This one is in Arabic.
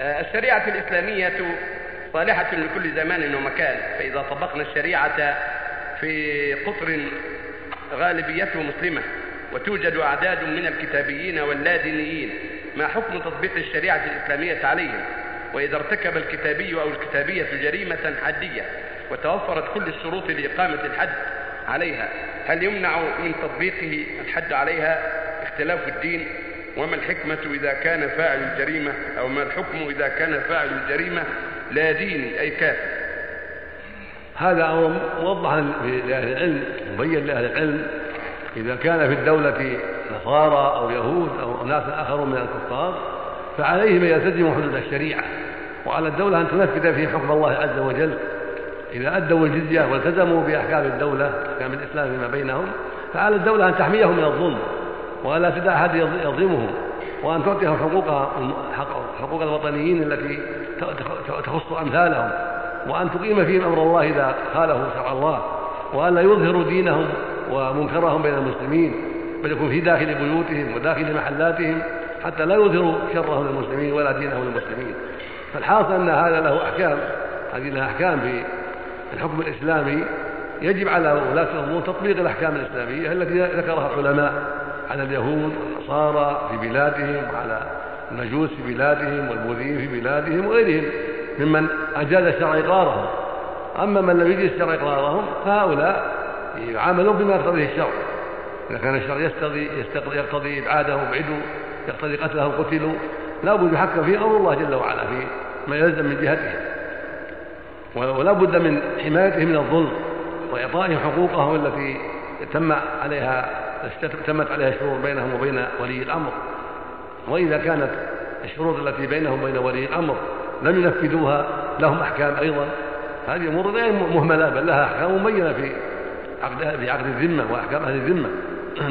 الشريعة الإسلامية صالحة لكل زمان ومكان. فإذا طبقنا الشريعة في قطر غالبيته مسلمة وتوجد أعداد من الكتابيين واللادينيين ما حكم تطبيق الشريعة الإسلامية عليهم؟ وإذا ارتكب الكتابي أو الكتابية جريمة حدية وتوفرت كل الشروط لإقامة الحد عليها هل يمنع من تطبيقه الحد عليها اختلاف الدين؟ وما الحكمة إذا كان فاعل الجريمة أو ما الحكم إذا كان فاعل الجريمة لا ديني أي كافر هذا أمر موضح لأهل العلم مبين لأهل العلم. إذا كان في الدولة نصارى أو يهود أو ناس آخرون من الكفار فعليهم أن يلتزموا حدود الشريعة. وعلى الدولة أن تنفذ في حكم الله عز وجل. إذا أدوا الجزية والتزموا بأحكام الدولة أحكام الإسلام فيما بينهم فعلى الدولة أن تحميهم من الظلم. ولا تدع أحد يظلمهم وأن تعطيهم حقوقهم حقوق الوطنيين التي تخص أمثالهم. وأن تقيم فيهم أمر الله إذا خاله شرع الله. وأن لا يظهروا دينهم ومنكرهم بين المسلمين. بل يكون في داخل بيوتهم وداخل محلاتهم حتى لا يظهروا شرهم للمسلمين ولا دينهم للمسلمين. فالحاصل أن هذا له أحكام. هذه لها أحكام في الحكم الإسلامي. يجب على ولاة الأمور تطبيق الأحكام الإسلامية التي ذكرها العلماء. على اليهود والنصارى في بلادهم وعلى المجوس في بلادهم والبوذيين في بلادهم وغيرهم ممن أجاز الشرع إقرارهم. أما من لم يجز الشرع إقرارهم فهؤلاء يعاملون بما يقتضيه الشرع. إذا كان الشرع يقتضي يقتضي إبعادهم ابعدوا يقتضي قتلهم قتلوا لا بد يحكم فيه أمر الله جل وعلا في ما يلزم من جهتهم ولا بد من حمايتهم من الظلم وإعطائهم حقوقهم التي تم عليها تمت عليها الشروط بينهم وبين ولي الأمر. وإذا كانت الشروط التي بينهم وبين ولي الأمر لم ينفذوها لهم أحكام أيضا. هذه أمور غير مهملة بل لها أحكام مبينة في عقد في عقد الذمة وأحكام أهل الذمة.